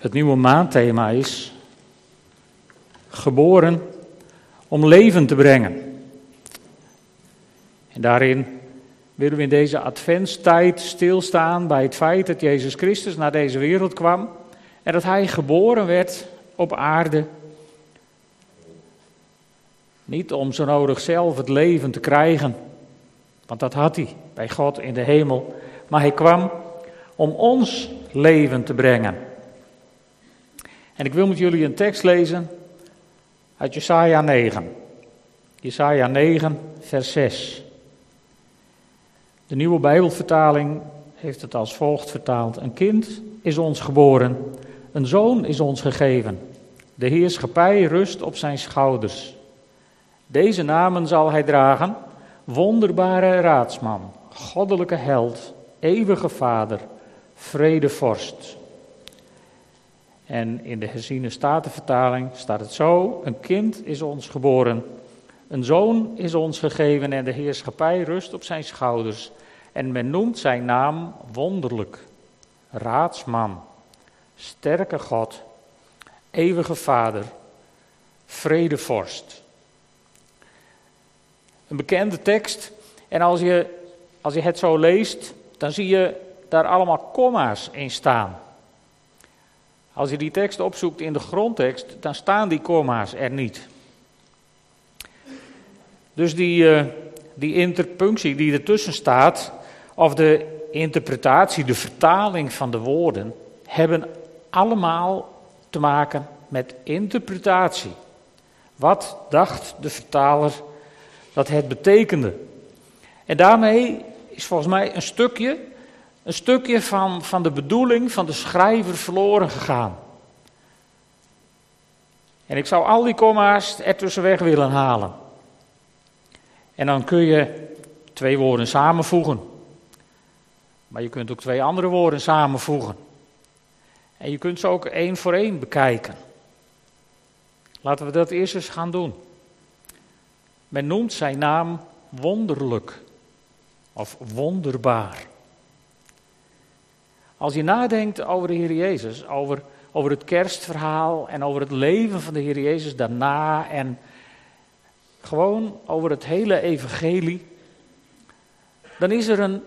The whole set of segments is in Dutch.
Het nieuwe maandthema is geboren om leven te brengen. En daarin willen we in deze adventstijd stilstaan bij het feit dat Jezus Christus naar deze wereld kwam en dat Hij geboren werd op aarde. Niet om zo nodig zelf het leven te krijgen, want dat had Hij bij God in de hemel, maar Hij kwam om ons leven te brengen. En ik wil met jullie een tekst lezen uit Jesaja 9. Jesaja 9, vers 6. De nieuwe Bijbelvertaling heeft het als volgt vertaald: Een kind is ons geboren, een zoon is ons gegeven. De heerschappij rust op zijn schouders. Deze namen zal hij dragen: wonderbare raadsman, goddelijke held, eeuwige vader, vredevorst. En in de herziene statenvertaling staat het zo: Een kind is ons geboren, een zoon is ons gegeven en de heerschappij rust op zijn schouders. En men noemt zijn naam wonderlijk, raadsman, sterke God, eeuwige Vader, vredevorst. Een bekende tekst. En als je, als je het zo leest, dan zie je daar allemaal komma's in staan. Als je die tekst opzoekt in de grondtekst, dan staan die komma's er niet. Dus die, uh, die interpunctie die ertussen staat, of de interpretatie, de vertaling van de woorden, hebben allemaal te maken met interpretatie. Wat dacht de vertaler dat het betekende? En daarmee is volgens mij een stukje een stukje van, van de bedoeling van de schrijver verloren gegaan. En ik zou al die komma's ertussen weg willen halen. En dan kun je twee woorden samenvoegen. Maar je kunt ook twee andere woorden samenvoegen. En je kunt ze ook één voor één bekijken. Laten we dat eerst eens gaan doen. Men noemt zijn naam wonderlijk of wonderbaar. Als je nadenkt over de Heer Jezus, over, over het kerstverhaal en over het leven van de Heer Jezus daarna en gewoon over het hele evangelie, dan is er een,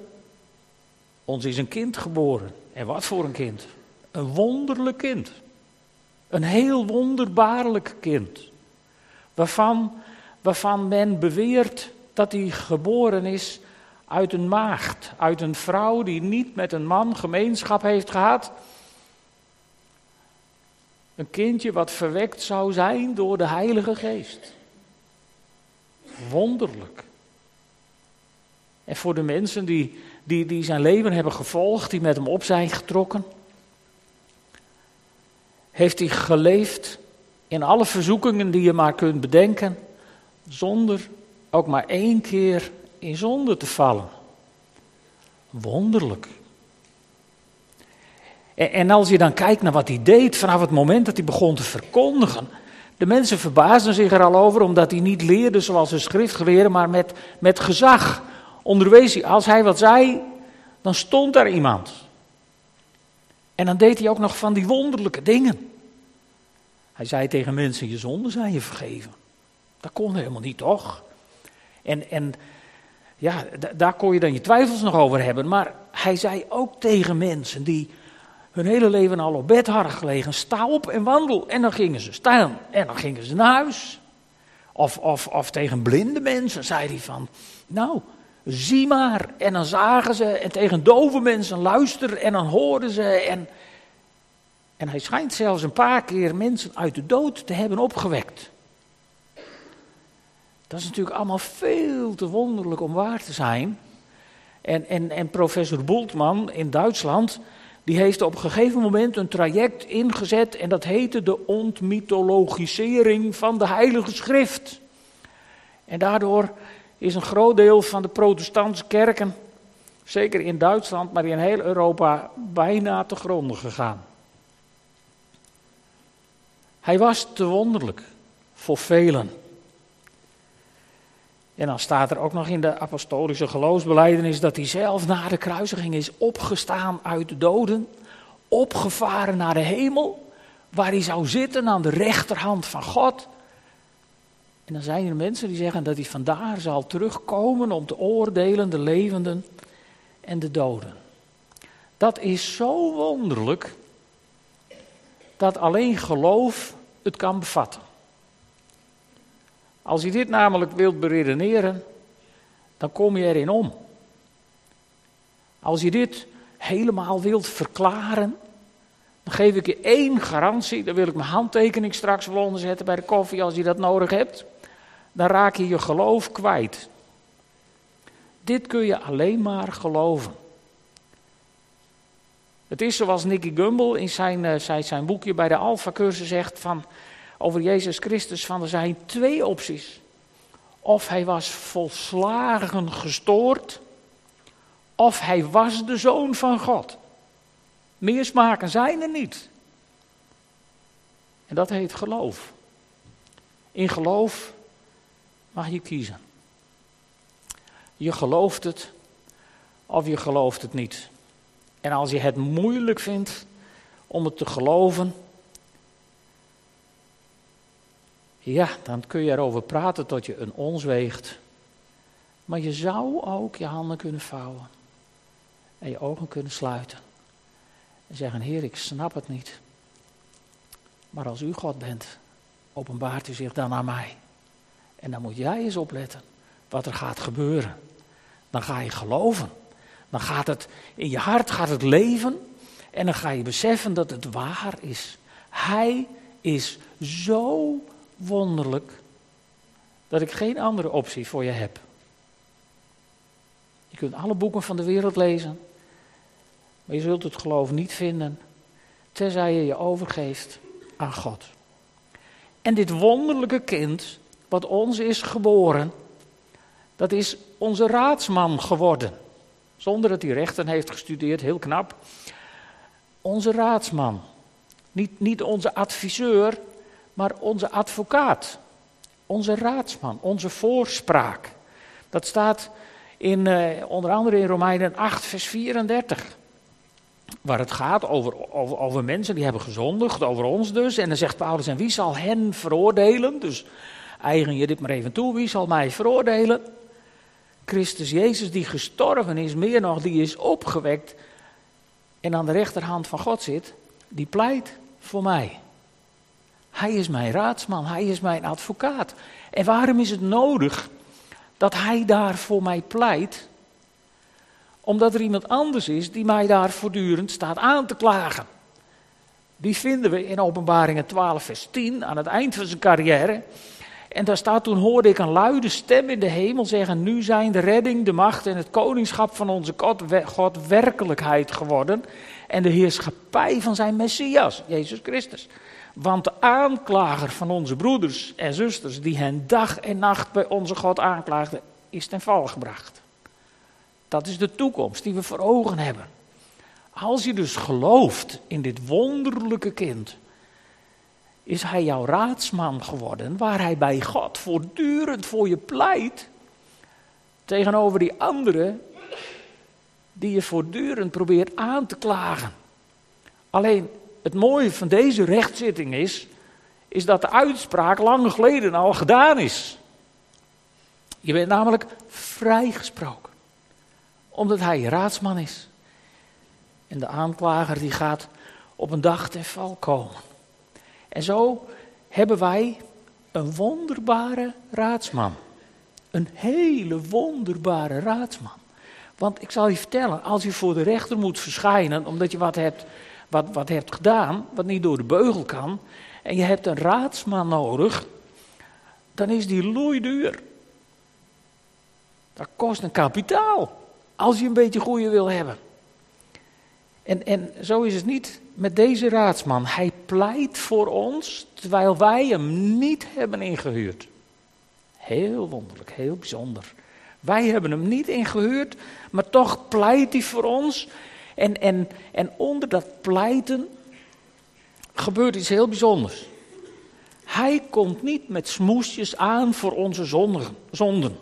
ons is een kind geboren. En wat voor een kind? Een wonderlijk kind. Een heel wonderbaarlijk kind. Waarvan, waarvan men beweert dat hij geboren is uit een maagd, uit een vrouw die niet met een man gemeenschap heeft gehad. Een kindje wat verwekt zou zijn door de Heilige Geest. Wonderlijk. En voor de mensen die, die, die zijn leven hebben gevolgd, die met hem op zijn getrokken, heeft hij geleefd in alle verzoekingen die je maar kunt bedenken, zonder ook maar één keer in zonde te vallen. Wonderlijk. En, als je dan kijkt naar wat hij deed vanaf het moment dat hij begon te verkondigen. De mensen verbaasden zich er al over omdat hij niet leerde zoals de schriftgeleerden, maar met, met gezag onderwees hij. Als hij wat zei, dan stond daar iemand. En dan deed hij ook nog van die wonderlijke dingen. Hij zei tegen mensen, je zonden zijn je vergeven. Dat kon helemaal niet, toch? En, en ja, daar kon je dan je twijfels nog over hebben. Maar hij zei ook tegen mensen die hun hele leven al op bed hadden gelegen: sta op en wandel. En dan gingen ze staan en dan gingen ze naar huis. Of, of, of tegen blinde mensen zei hij van: Nou, zie maar. En dan zagen ze. En tegen dove mensen luister en dan hoorden ze. En, en hij schijnt zelfs een paar keer mensen uit de dood te hebben opgewekt. Dat is natuurlijk allemaal veel te wonderlijk om waar te zijn. En, en, en professor Bultmann in Duitsland, die heeft op een gegeven moment een traject ingezet en dat heette de ontmythologisering van de Heilige Schrift. En daardoor is een groot deel van de protestantse kerken, zeker in Duitsland, maar in heel Europa, bijna te gronden gegaan. Hij was te wonderlijk voor velen. En dan staat er ook nog in de apostolische geloofsbeleidenis dat hij zelf na de kruisiging is opgestaan uit de doden opgevaren naar de hemel, waar hij zou zitten aan de rechterhand van God. En dan zijn er mensen die zeggen dat hij vandaar zal terugkomen om te oordelen de levenden en de doden. Dat is zo wonderlijk dat alleen geloof het kan bevatten. Als je dit namelijk wilt beredeneren, dan kom je erin om. Als je dit helemaal wilt verklaren, dan geef ik je één garantie. Daar wil ik mijn handtekening straks wel onder zetten bij de koffie als je dat nodig hebt. Dan raak je je geloof kwijt. Dit kun je alleen maar geloven. Het is zoals Nicky Gumbel in zijn, zijn, zijn boekje bij de Alpha-cursus zegt van, over Jezus Christus: van er zijn twee opties. Of hij was volslagen gestoord, of hij was de zoon van God. Meer smaken zijn er niet. En dat heet geloof. In geloof mag je kiezen. Je gelooft het of je gelooft het niet. En als je het moeilijk vindt om het te geloven, ja, dan kun je erover praten tot je een ons weegt. Maar je zou ook je handen kunnen vouwen en je ogen kunnen sluiten. En zeggen, Heer, ik snap het niet. Maar als u God bent, openbaart u zich dan aan mij. En dan moet jij eens opletten wat er gaat gebeuren. Dan ga je geloven. Dan gaat het in je hart gaat het leven en dan ga je beseffen dat het waar is. Hij is zo wonderlijk dat ik geen andere optie voor je heb. Je kunt alle boeken van de wereld lezen, maar je zult het geloof niet vinden, tenzij je je overgeeft aan God. En dit wonderlijke kind, wat ons is geboren, dat is onze raadsman geworden. Zonder dat hij rechten heeft gestudeerd, heel knap. Onze raadsman. Niet, niet onze adviseur, maar onze advocaat. Onze raadsman, onze voorspraak. Dat staat in, uh, onder andere in Romeinen 8, vers 34. Waar het gaat over, over, over mensen die hebben gezondigd, over ons dus. En dan zegt Paulus, en wie zal hen veroordelen? Dus eigen je dit maar even toe, wie zal mij veroordelen? Christus Jezus die gestorven is, meer nog, die is opgewekt en aan de rechterhand van God zit, die pleit voor mij. Hij is mijn raadsman, hij is mijn advocaat. En waarom is het nodig dat hij daar voor mij pleit? Omdat er iemand anders is die mij daar voortdurend staat aan te klagen. Die vinden we in Openbaringen 12, vers 10, aan het eind van zijn carrière. En daar staat, toen hoorde ik een luide stem in de hemel zeggen, nu zijn de redding, de macht en het koningschap van onze God werkelijkheid geworden. En de heerschappij van zijn Messias, Jezus Christus. Want de aanklager van onze broeders en zusters, die hen dag en nacht bij onze God aanklaagden, is ten val gebracht. Dat is de toekomst die we voor ogen hebben. Als je dus gelooft in dit wonderlijke kind, is hij jouw raadsman geworden, waar hij bij God voortdurend voor je pleit, tegenover die anderen die je voortdurend probeert aan te klagen. Alleen het mooie van deze rechtszitting is, is dat de uitspraak lang geleden al gedaan is. Je bent namelijk vrijgesproken, omdat hij raadsman is. En de aanklager die gaat op een dag ten val komen. En zo hebben wij een wonderbare raadsman. Een hele wonderbare raadsman. Want ik zal je vertellen, als je voor de rechter moet verschijnen omdat je wat hebt, wat, wat hebt gedaan, wat niet door de beugel kan, en je hebt een raadsman nodig, dan is die loeiduur. Dat kost een kapitaal, als je een beetje goede wil hebben. En, en zo is het niet met deze raadsman. Hij pleit voor ons terwijl wij hem niet hebben ingehuurd. Heel wonderlijk, heel bijzonder. Wij hebben hem niet ingehuurd, maar toch pleit hij voor ons. En, en, en onder dat pleiten gebeurt iets heel bijzonders. Hij komt niet met smoesjes aan voor onze zonden.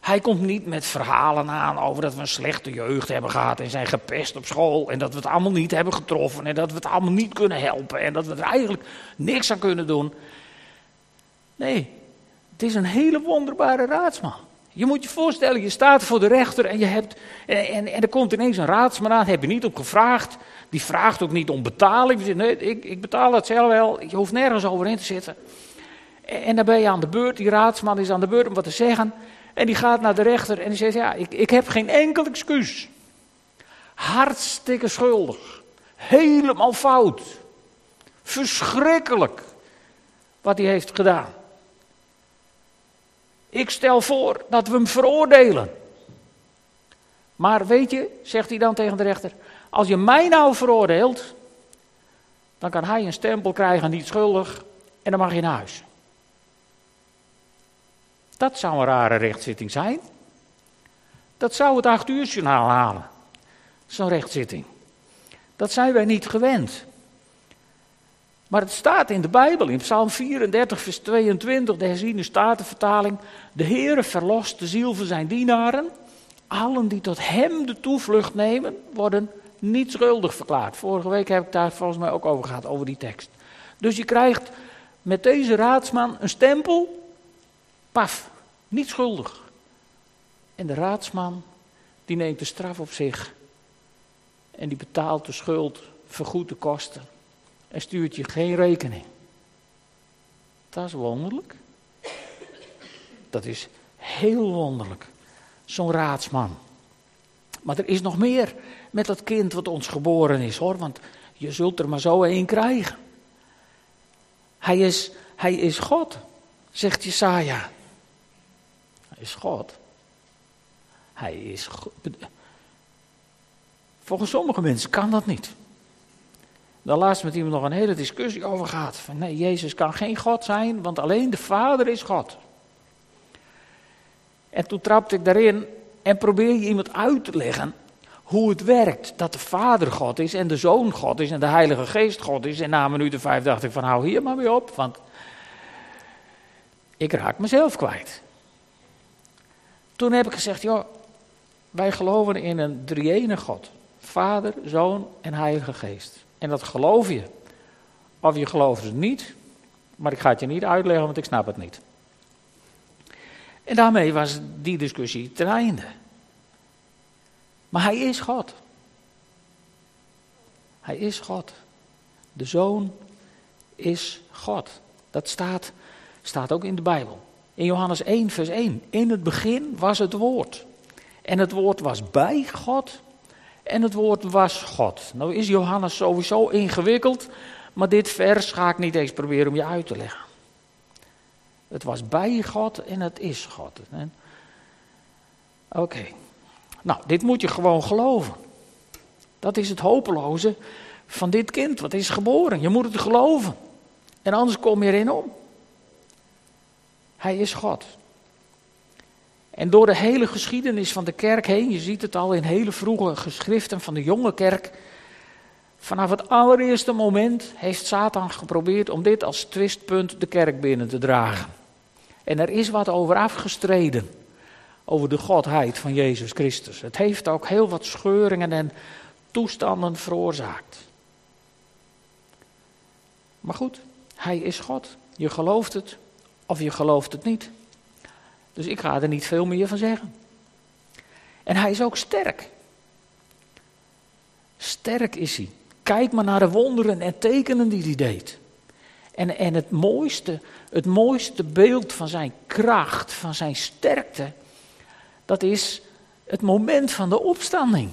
Hij komt niet met verhalen aan over dat we een slechte jeugd hebben gehad en zijn gepest op school. En dat we het allemaal niet hebben getroffen en dat we het allemaal niet kunnen helpen en dat we er eigenlijk niks aan kunnen doen. Nee, het is een hele wonderbare raadsman. Je moet je voorstellen, je staat voor de rechter en, je hebt, en, en, er komt ineens een raadsman aan, heb je niet op gevraagd. Die vraagt ook niet om betaling. Nee, ik, ik betaal het zelf wel, je hoeft nergens over in te zitten. En, en dan ben je aan de beurt, die raadsman is aan de beurt om wat te zeggen. En die gaat naar de rechter en die zegt, ja, ik, ik heb geen enkel excuus. Hartstikke schuldig. Helemaal fout. Verschrikkelijk wat hij heeft gedaan. Ik stel voor dat we hem veroordelen. Maar weet je, zegt hij dan tegen de rechter, als je mij nou veroordeelt, dan kan hij een stempel krijgen, niet schuldig, en dan mag je naar huis. Dat zou een rare rechtszitting zijn. Dat zou het acht uur journaal halen. Zo'n rechtszitting. Dat zijn wij niet gewend. Maar het staat in de Bijbel, in Psalm 34, vers 22, de herziene statenvertaling. De Heere verlost de ziel van zijn dienaren. Allen die tot hem de toevlucht nemen, worden niet schuldig verklaard. Vorige week heb ik daar volgens mij ook over gehad, over die tekst. Dus je krijgt met deze raadsman een stempel. Paf, niet schuldig. En de raadsman, die neemt de straf op zich. En die betaalt de schuld, vergoedt de kosten en stuurt je geen rekening. Dat is wonderlijk. Dat is heel wonderlijk. Zo'n raadsman. Maar er is nog meer met dat kind wat ons geboren is hoor, want je zult er maar zo één krijgen. Hij is, hij is God, zegt Jesaja. Hij is God. Hij is God. Volgens sommige mensen kan dat niet. Daar laatst met iemand nog een hele discussie over gehad. Van nee, Jezus kan geen God zijn, want alleen de Vader is God. En toen trapte ik daarin en probeer je iemand uit te leggen hoe het werkt. Dat de Vader God is en de Zoon God is en de Heilige Geest God is. En na minuut vijf dacht ik van hou hier maar weer op, want ik raak mezelf kwijt. Toen heb ik gezegd, joh, wij geloven in een drie God. Vader, Zoon en Heilige Geest. En dat geloof je. Of je gelooft het niet, maar ik ga het je niet uitleggen, want ik snap het niet. En daarmee was die discussie ten einde. Maar hij is God. Hij is God. De zoon is God. Dat staat, staat ook in de Bijbel. In Johannes 1, vers 1. In het begin was het woord. En het woord was bij God en het woord was God. Nou is Johannes sowieso ingewikkeld, maar dit vers ga ik niet eens proberen om je uit te leggen. Het was bij God en het is God. Oké. Nou, dit moet je gewoon geloven. Dat is het hopeloze van dit kind wat is geboren. Je moet het geloven. En anders kom je erin om. Hij is God. En door de hele geschiedenis van de kerk heen, je ziet het al in hele vroege geschriften van de jonge kerk. Vanaf het allereerste moment heeft Satan geprobeerd om dit als twistpunt de kerk binnen te dragen. En er is wat over afgestreden. Over de godheid van Jezus Christus. Het heeft ook heel wat scheuringen en toestanden veroorzaakt. Maar goed, hij is God. Je gelooft het of je gelooft het niet. Dus ik ga er niet veel meer van zeggen. En hij is ook sterk. Sterk is hij. Kijk maar naar de wonderen en tekenen die hij deed. En, en het, mooiste, het mooiste beeld van zijn kracht, van zijn sterkte, dat is het moment van de opstanding.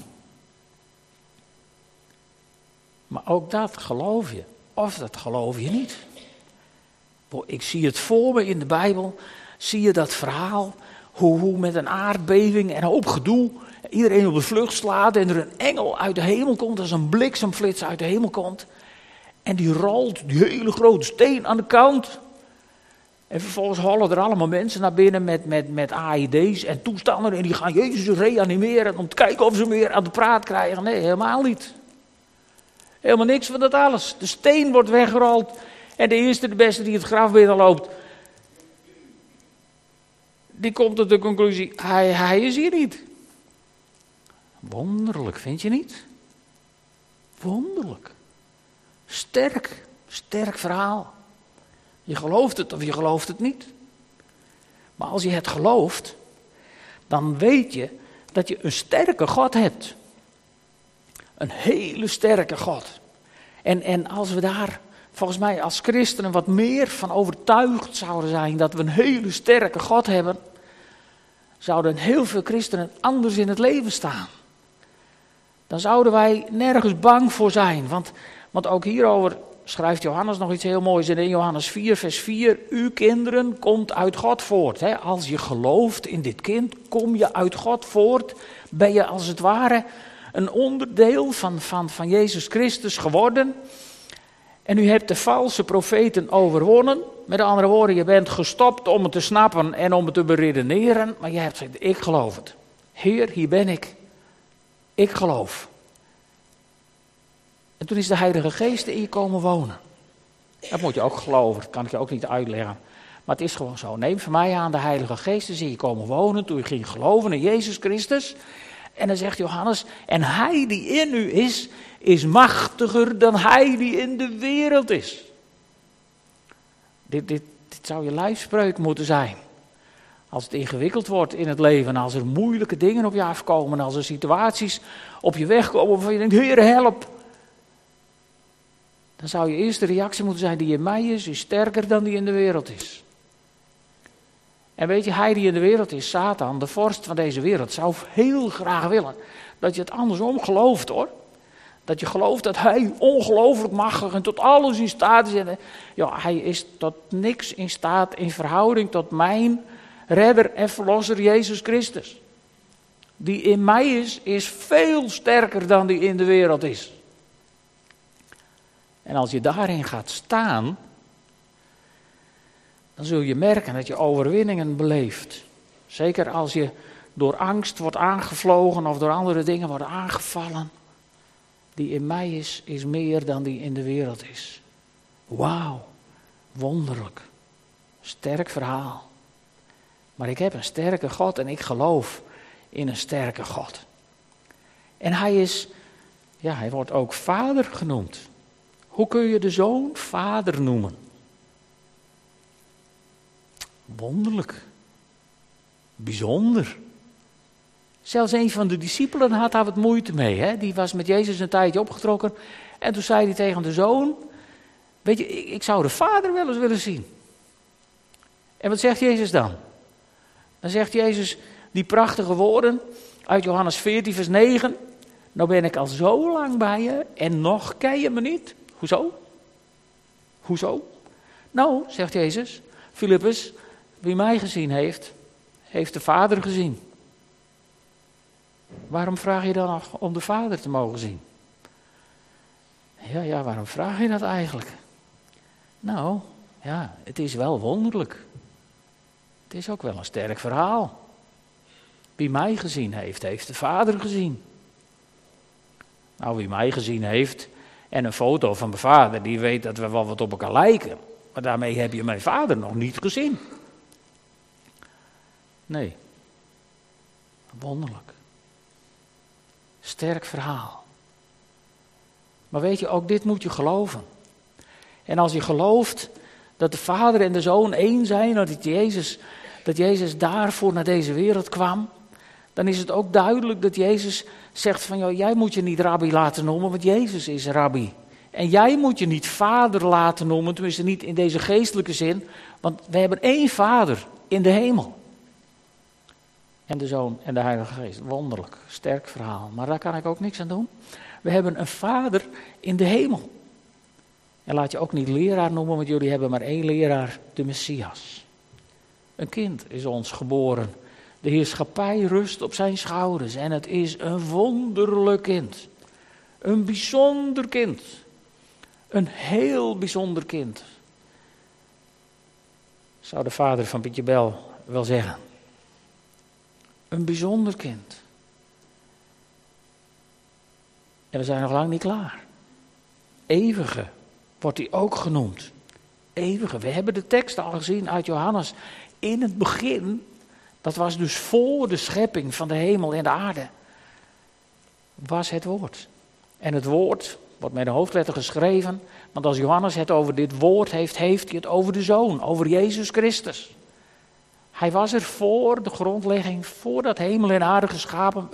Maar ook dat geloof je, of dat geloof je niet. Ik zie het voor me in de Bijbel zie je dat verhaal. Hoe, met een aardbeving en een hoop gedoe iedereen op de vlucht slaat en er een engel uit de hemel komt, als een bliksemflits uit de hemel komt. En die rolt die hele grote steen aan de kant. En vervolgens hollen er allemaal mensen naar binnen met, met, met AED's en toestanden. En die gaan Jezus reanimeren om te kijken of ze meer aan de praat krijgen. Nee, helemaal niet. Helemaal niks van dat alles. De steen wordt weggerold. En de eerste, de beste die het graf binnenloopt, die komt tot de conclusie, hij, is hier niet. Wonderlijk, vind je niet? Wonderlijk. Sterk, sterk verhaal. Je gelooft het of je gelooft het niet. Maar als je het gelooft, dan weet je dat je een sterke God hebt. Een hele sterke God. En, en als we daar volgens mij als christenen wat meer van overtuigd zouden zijn dat we een hele sterke God hebben, zouden heel veel christenen anders in het leven staan. Dan zouden wij nergens bang voor zijn. Want, want ook hierover schrijft Johannes nog iets heel moois in Johannes 4, vers 4. Uw kinderen komt uit God voort. Als je gelooft in dit kind, kom je uit God voort. Ben je als het ware een onderdeel van, van, van Jezus Christus geworden. En u hebt de valse profeten overwonnen. Met andere woorden, je bent gestopt om het te snappen en om het te beredeneren. Maar je hebt gezegd, ik geloof het. Heer, hier ben ik. Ik geloof. En toen is de Heilige Geest in je komen wonen. Dat moet je ook geloven, dat kan ik je ook niet uitleggen. Maar het is gewoon zo. Neem van mij aan, de Heilige Geest is in je komen wonen toen je ging geloven in Jezus Christus. En dan zegt Johannes, en hij die in u is, is machtiger dan hij die in de wereld is. Dit, dit, dit zou je lijfspreuk moeten zijn. Als het ingewikkeld wordt in het leven, als er moeilijke dingen op je afkomen, als er situaties op je weg komen waarvan je denkt, Heer help. Dan zou je eerste reactie moeten zijn, die in mij is, is sterker dan die in de wereld is. En weet je, hij die in de wereld is, Satan, de vorst van deze wereld, zou heel graag willen dat je het andersom gelooft hoor. Dat je gelooft dat hij ongelooflijk machtig en tot alles in staat is. En, ja, hij is tot niks in staat in verhouding tot mijn redder en verlosser Jezus Christus. Die in mij is, is veel sterker dan die in de wereld is. En als je daarin gaat staan, dan zul je merken dat je overwinningen beleeft. Zeker als je door angst wordt aangevlogen of door andere dingen wordt aangevallen. Die in mij is, is meer dan die in de wereld is. Wauw, wonderlijk. Sterk verhaal. Maar ik heb een sterke God en ik geloof in een sterke God. En hij is, ja, hij wordt ook vader genoemd. Hoe kun je de zoon vader noemen? Wonderlijk. Bijzonder. Zelfs een van de discipelen had daar wat moeite mee. Hè? Die was met Jezus een tijdje opgetrokken. En toen zei hij tegen de zoon: Weet je, ik, zou de vader wel eens willen zien. En wat zegt Jezus dan? Dan zegt Jezus die prachtige woorden uit Johannes 14, vers 9. Nou ben ik al zo lang bij je en nog ken je me niet. Hoezo? Hoezo? Nou, zegt Jezus, Filippus, wie mij gezien heeft, heeft de Vader gezien. Waarom vraag je dan nog om de Vader te mogen zien? Ja, ja, waarom vraag je dat eigenlijk? Nou, ja, het is wel wonderlijk. Het is ook wel een sterk verhaal. Wie mij gezien heeft, heeft de Vader gezien. Nou, wie mij gezien heeft en een foto van mijn vader, die weet dat we wel wat op elkaar lijken. Maar daarmee heb je mijn vader nog niet gezien. Nee. Wonderlijk. Sterk verhaal. Maar weet je, ook dit moet je geloven. En als je gelooft dat de Vader en de Zoon één zijn, dat Jezus, dat Jezus daarvoor naar deze wereld kwam, dan is het ook duidelijk dat Jezus zegt van, joh, jij moet je niet rabbi laten noemen, want Jezus is rabbi. En jij moet je niet vader laten noemen, tenminste niet in deze geestelijke zin, want we hebben één vader in de hemel. En de Zoon en de Heilige Geest. Wonderlijk, sterk verhaal. Maar daar kan ik ook niks aan doen. We hebben een Vader in de hemel. En laat je ook niet leraar noemen, want jullie hebben maar één leraar, de Messias. Een kind is ons geboren. De heerschappij rust op zijn schouders. En het is een wonderlijk kind. Een bijzonder kind. Een heel bijzonder kind. Zou de vader van Pietje Bel wel zeggen. Een bijzonder kind. En we zijn nog lang niet klaar. Eeuwige wordt hij ook genoemd. Eeuwige. We hebben de tekst al gezien uit Johannes. In het begin, Dat was dus voor de schepping van de hemel en de aarde. Was het woord. En het woord wordt met een hoofdletter geschreven. Want als Johannes het over dit woord heeft, heeft hij het over de zoon, over Jezus Christus. Hij was er voor de grondlegging, voordat hemel en aarde geschapen.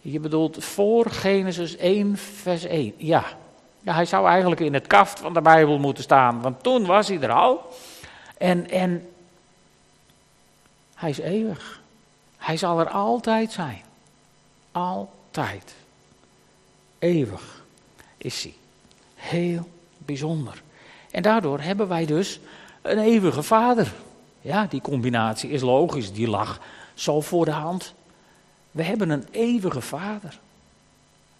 Je bedoelt voor Genesis 1, vers 1. Ja. ja, hij zou eigenlijk in het kaft van de Bijbel moeten staan, want toen was hij er al. En, en hij is eeuwig. Hij zal er altijd zijn. Altijd. Eeuwig is hij. Heel bijzonder. En daardoor hebben wij dus een eeuwige vader. Ja, die combinatie is logisch, die lag zo voor de hand. We hebben een eeuwige vader.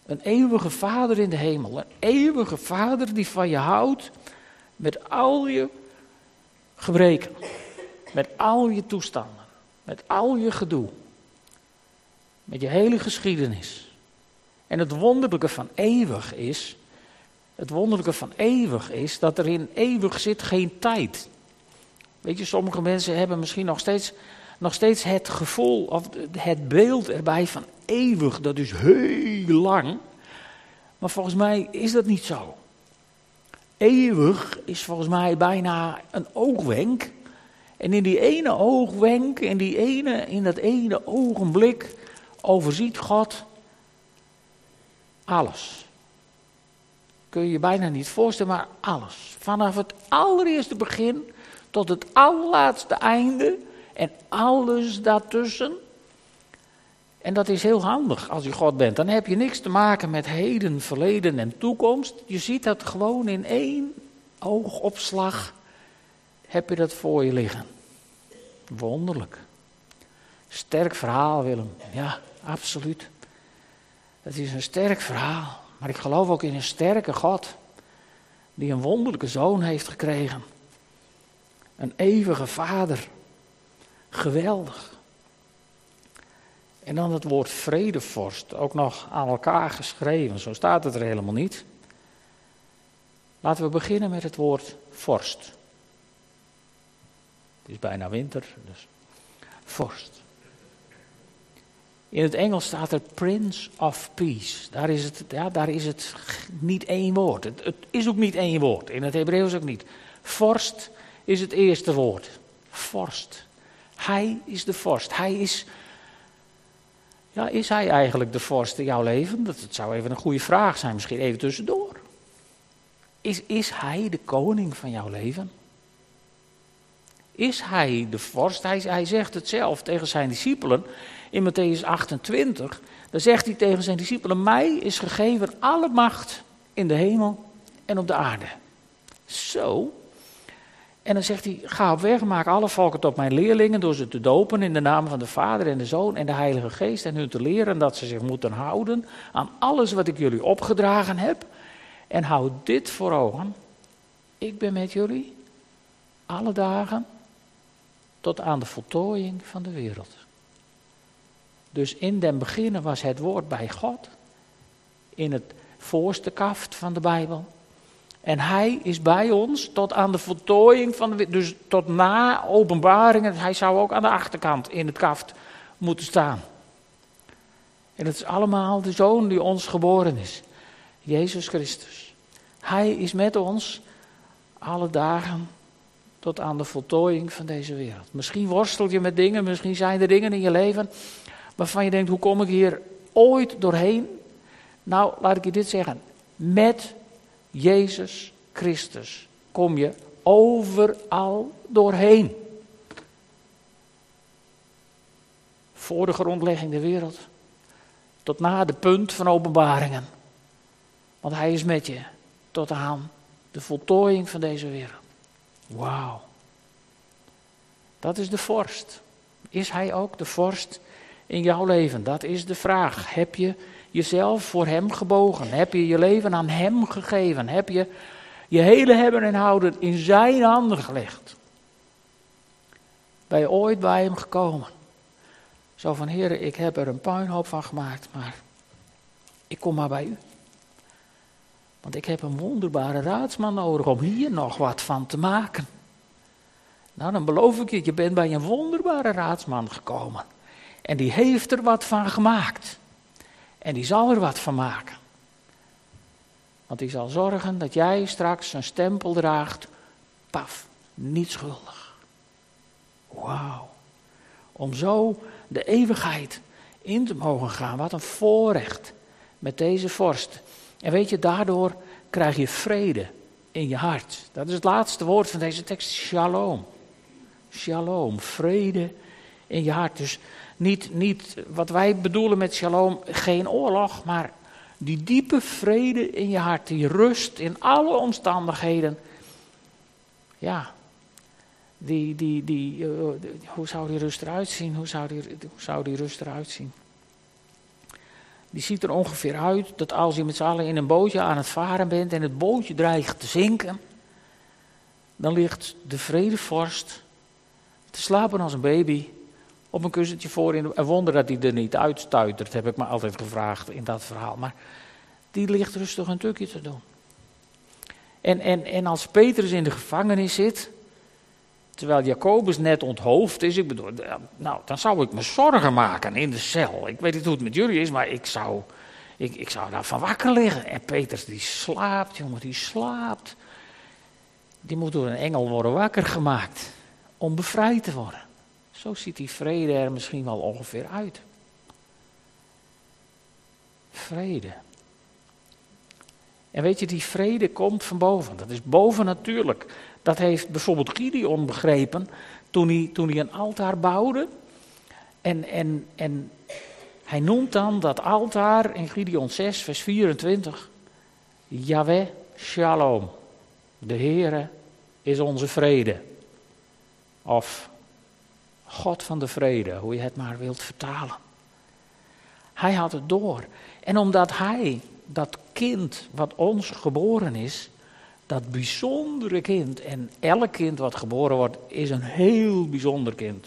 Een eeuwige vader in de hemel. Een eeuwige vader die van je houdt met al je gebreken. Met al je toestanden. Met al je gedoe. Met je hele geschiedenis. En het wonderlijke van eeuwig is. Het wonderlijke van eeuwig is dat er in eeuwig zit geen tijd. Weet je, sommige mensen hebben misschien nog steeds, nog steeds het gevoel of het beeld erbij van eeuwig, dat is heel lang. Maar volgens mij is dat niet zo. Eeuwig is volgens mij bijna een oogwenk. En in die ene oogwenk, in, die ene, in dat ene ogenblik, overziet God alles. Kun je je bijna niet voorstellen, maar alles. Vanaf het allereerste begin tot het allerlaatste einde en alles daartussen. En dat is heel handig als je God bent. Dan heb je niks te maken met heden, verleden en toekomst. Je ziet dat gewoon in één oogopslag heb je dat voor je liggen. Wonderlijk. Sterk verhaal, Willem. Ja, absoluut. Het is een sterk verhaal. Maar ik geloof ook in een sterke God. Die een wonderlijke zoon heeft gekregen. Een eeuwige vader. Geweldig. En dan het woord vredevorst, ook nog aan elkaar geschreven. Zo staat het er helemaal niet. Laten we beginnen met het woord vorst. Het is bijna winter, dus vorst. In het Engels staat er Prince of Peace. Daar is het, ja, daar is het niet één woord. Het, het is ook niet één woord. In het Hebreeuws ook niet. Vorst is het eerste woord. Vorst. Hij is de vorst. Hij is. Ja, is hij eigenlijk de vorst in jouw leven? Dat, zou even een goede vraag zijn, misschien even tussendoor. Is, is hij de koning van jouw leven? Is hij de vorst? Hij, hij zegt het zelf tegen zijn discipelen in Matthäus 28. Dan zegt hij tegen zijn discipelen: Mij is gegeven alle macht in de hemel en op de aarde. Zo. En dan zegt hij: Ga op weg, maak alle volken tot mijn leerlingen. door ze te dopen in de naam van de Vader en de Zoon en de Heilige Geest. En hun te leren dat ze zich moeten houden aan alles wat ik jullie opgedragen heb. En houd dit voor ogen: Ik ben met jullie alle dagen tot aan de voltooiing van de wereld. Dus in den beginnen was het woord bij God, in het voorste kaft van de Bijbel. En hij is bij ons tot aan de voltooiing van de dus tot na openbaringen. Hij zou ook aan de achterkant in het kaft moeten staan. En het is allemaal de zoon die ons geboren is, Jezus Christus. Hij is met ons alle dagen tot aan de voltooiing van deze wereld. Misschien worstel je met dingen, misschien zijn er dingen in je leven waarvan je denkt, hoe kom ik hier ooit doorheen? Nou, laat ik je dit zeggen. Met Jezus Christus kom je overal doorheen. Voor de grondlegging der wereld. Tot na de punt van openbaringen. Want hij is met je tot aan de voltooiing van deze wereld. Wauw. Dat is de vorst. Is hij ook de vorst in jouw leven? Dat is de vraag. Heb je jezelf voor Hem gebogen? Heb je je leven aan Hem gegeven? Heb je je hele hebben en houden in Zijn handen gelegd? Ben je ooit bij Hem gekomen? Zo van, Heer, ik heb er een puinhoop van gemaakt, maar ik kom maar bij U. Want ik heb een wonderbare raadsman nodig om hier nog wat van te maken. Nou, dan beloof ik je, je bent bij een wonderbare raadsman gekomen. En die heeft er wat van gemaakt. En die zal er wat van maken. Want die zal zorgen dat jij straks een stempel draagt. Paf, niet schuldig. Wauw. Om zo de eeuwigheid in te mogen gaan. Wat een voorrecht met deze vorst. En weet je, daardoor krijg je vrede in je hart. Dat is het laatste woord van deze tekst, shalom. Shalom, vrede in je hart. Dus niet, niet wat wij bedoelen met shalom, geen oorlog, maar die diepe vrede in je hart, die rust in alle omstandigheden. Ja, die, die, die, uh, hoe zou die rust eruit zien? Hoe zou die, hoe zou die rust eruit zien? Die ziet er ongeveer uit dat als je met z'n allen in een bootje aan het varen bent en het bootje dreigt te zinken, dan ligt de vredevorst te slapen als een baby op een kussentje voor. In wonder dat hij er niet uitstuitert, heb ik me altijd gevraagd in dat verhaal. Maar die ligt rustig een tukje te doen. En, en, en als Petrus in de gevangenis zit, terwijl Jacobus net onthoofd is, ik bedoel, nou, dan zou ik me zorgen maken in de cel. Ik weet niet hoe het met jullie is, maar ik zou, ik, ik zou daar van wakker liggen. En Petrus die slaapt, jongen, die slaapt. Die moet door een engel worden wakker gemaakt om bevrijd te worden. Zo ziet die vrede er misschien wel ongeveer uit. Vrede. En weet je, die vrede komt van boven. Dat is boven natuurlijk. Dat heeft bijvoorbeeld Gideon begrepen toen hij, toen hij een altaar bouwde. En, en, en hij noemt dan dat altaar in Gideon 6, vers 24. Yahweh Shalom. De Heere is onze vrede. Of God van de vrede, hoe je het maar wilt vertalen. Hij had het door. En omdat hij, dat kind wat ons geboren is, dat bijzondere kind, en elk kind wat geboren wordt, is een heel bijzonder kind.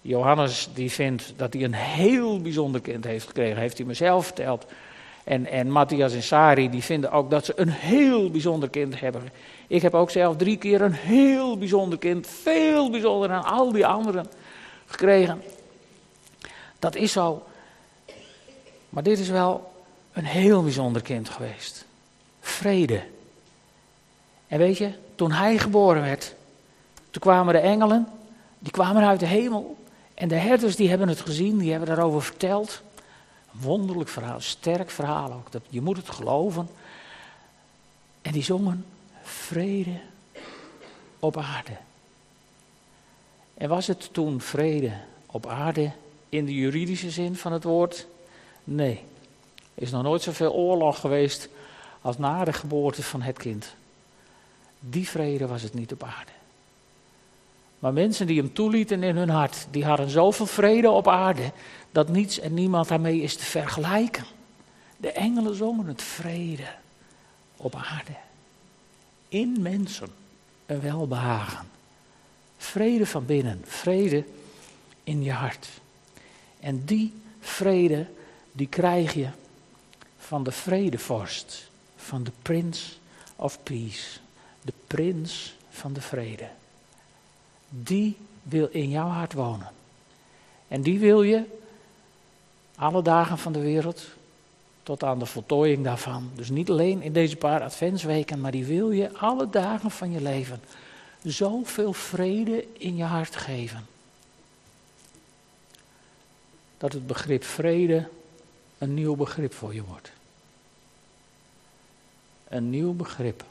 Johannes die vindt dat hij een heel bijzonder kind heeft gekregen, heeft hij mezelf verteld. En, en Matthias en Sari die vinden ook dat ze een heel bijzonder kind hebben. Ik heb ook zelf drie keer een heel bijzonder kind, veel bijzonder dan al die anderen gekregen. Dat is zo. Maar dit is wel een heel bijzonder kind geweest. Vrede. En weet je, toen hij geboren werd, toen kwamen de engelen, die kwamen uit de hemel. En de herders die hebben het gezien, die hebben daarover verteld. Wonderlijk verhaal, sterk verhaal ook. Dat, je moet het geloven. En die zongen vrede op aarde. En was het toen vrede op aarde in de juridische zin van het woord? Nee. Er is nog nooit zoveel oorlog geweest als na de geboorte van het kind. Die vrede was het niet op aarde. Maar mensen die hem toelieten in hun hart, die hadden zoveel vrede op aarde, dat niets en niemand daarmee is te vergelijken. De engelen zongen het vrede op aarde. In mensen een welbehagen. Vrede van binnen, vrede in je hart. En die vrede, die krijg je van de vredevorst, van de Prince of Peace, de prins van de vrede. Die wil in jouw hart wonen. En die wil je alle dagen van de wereld tot aan de voltooiing daarvan. Dus niet alleen in deze paar adventsweken, maar die wil je alle dagen van je leven zoveel vrede in je hart geven. Dat het begrip vrede een nieuw begrip voor je wordt. Een nieuw begrip.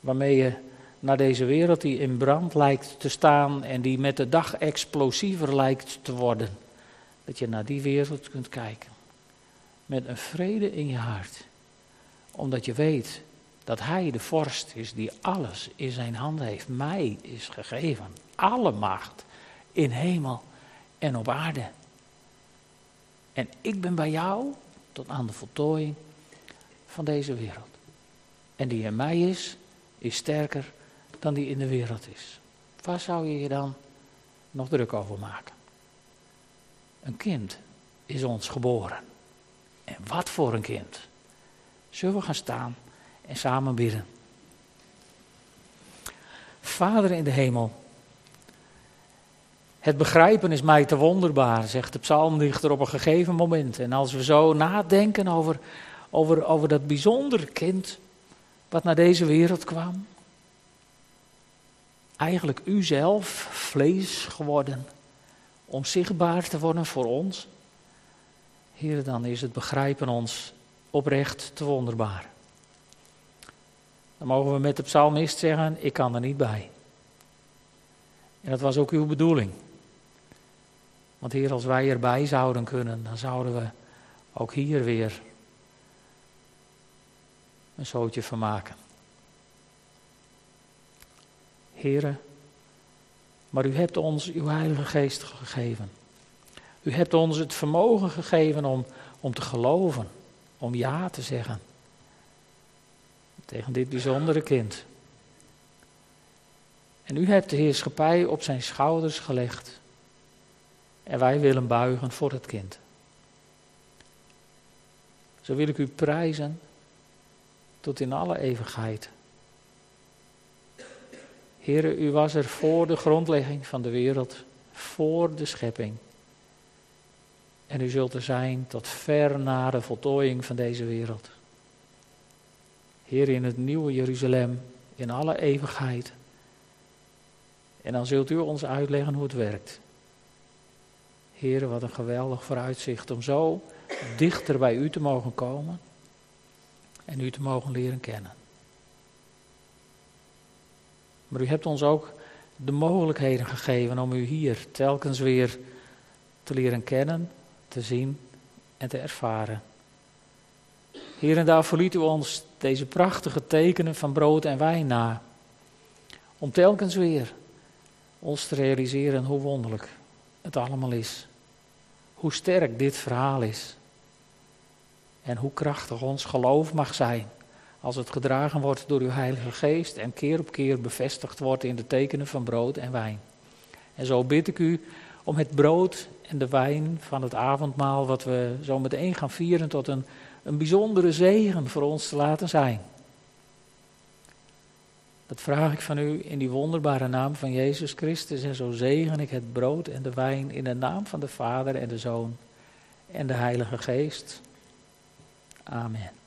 Waarmee je naar deze wereld die in brand lijkt te staan en die met de dag explosiever lijkt te worden. Dat je naar die wereld kunt kijken. Met een vrede in je hart. Omdat je weet dat Hij de vorst is die alles in zijn handen heeft. Mij is gegeven. Alle macht in hemel en op aarde. En ik ben bij jou tot aan de voltooiing van deze wereld. En die in mij is, is sterker dan die in de wereld is. Waar zou je je dan nog druk over maken? Een kind is ons geboren. En wat voor een kind. Zullen we gaan staan en samen bidden? Vader in de hemel, Het begrijpen is mij te wonderbaar, zegt de psalmdichter op een gegeven moment. En als we zo nadenken over, over, over dat bijzondere kind wat naar deze wereld kwam. Eigenlijk u zelf, vlees geworden, om zichtbaar te worden voor ons. Heer, dan is het begrijpen ons oprecht te wonderbaar. Dan mogen we met de psalmist zeggen, ik kan er niet bij. En dat was ook uw bedoeling. Want Heer, als wij erbij zouden kunnen, dan zouden we ook hier weer een zootje van maken. Heren, maar u hebt ons uw Heilige Geest gegeven. U hebt ons het vermogen gegeven om, om te geloven, om ja te zeggen tegen dit bijzondere kind. En u hebt de heerschappij op zijn schouders gelegd. En wij willen buigen voor het kind. Zo wil ik u prijzen tot in alle eeuwigheid. Heere, u was er voor de grondlegging van de wereld, voor de schepping. En u zult er zijn tot ver na de voltooiing van deze wereld. Heer, in het nieuwe Jeruzalem, in alle eeuwigheid. En dan zult u ons uitleggen hoe het werkt. Heer, wat een geweldig vooruitzicht om zo dichter bij u te mogen komen en u te mogen leren kennen. Maar u hebt ons ook de mogelijkheden gegeven om u hier telkens weer te leren kennen, te zien en te ervaren. Heer, en daar verliet u ons deze prachtige tekenen van brood en wijn na. Om telkens weer ons te realiseren hoe wonderlijk het allemaal is. Hoe sterk dit verhaal is. En hoe krachtig ons geloof mag zijn. Als het gedragen wordt door uw Heilige Geest en keer op keer bevestigd wordt in de tekenen van brood en wijn. En zo bid ik u om het brood en de wijn van het avondmaal, wat we zo meteen gaan vieren, tot een een bijzondere zegen voor ons te laten zijn. Dat vraag ik van u in die wonderbare naam van Jezus Christus. En zo zegen ik het brood en de wijn in de naam van de Vader en de Zoon en de Heilige Geest. Amen.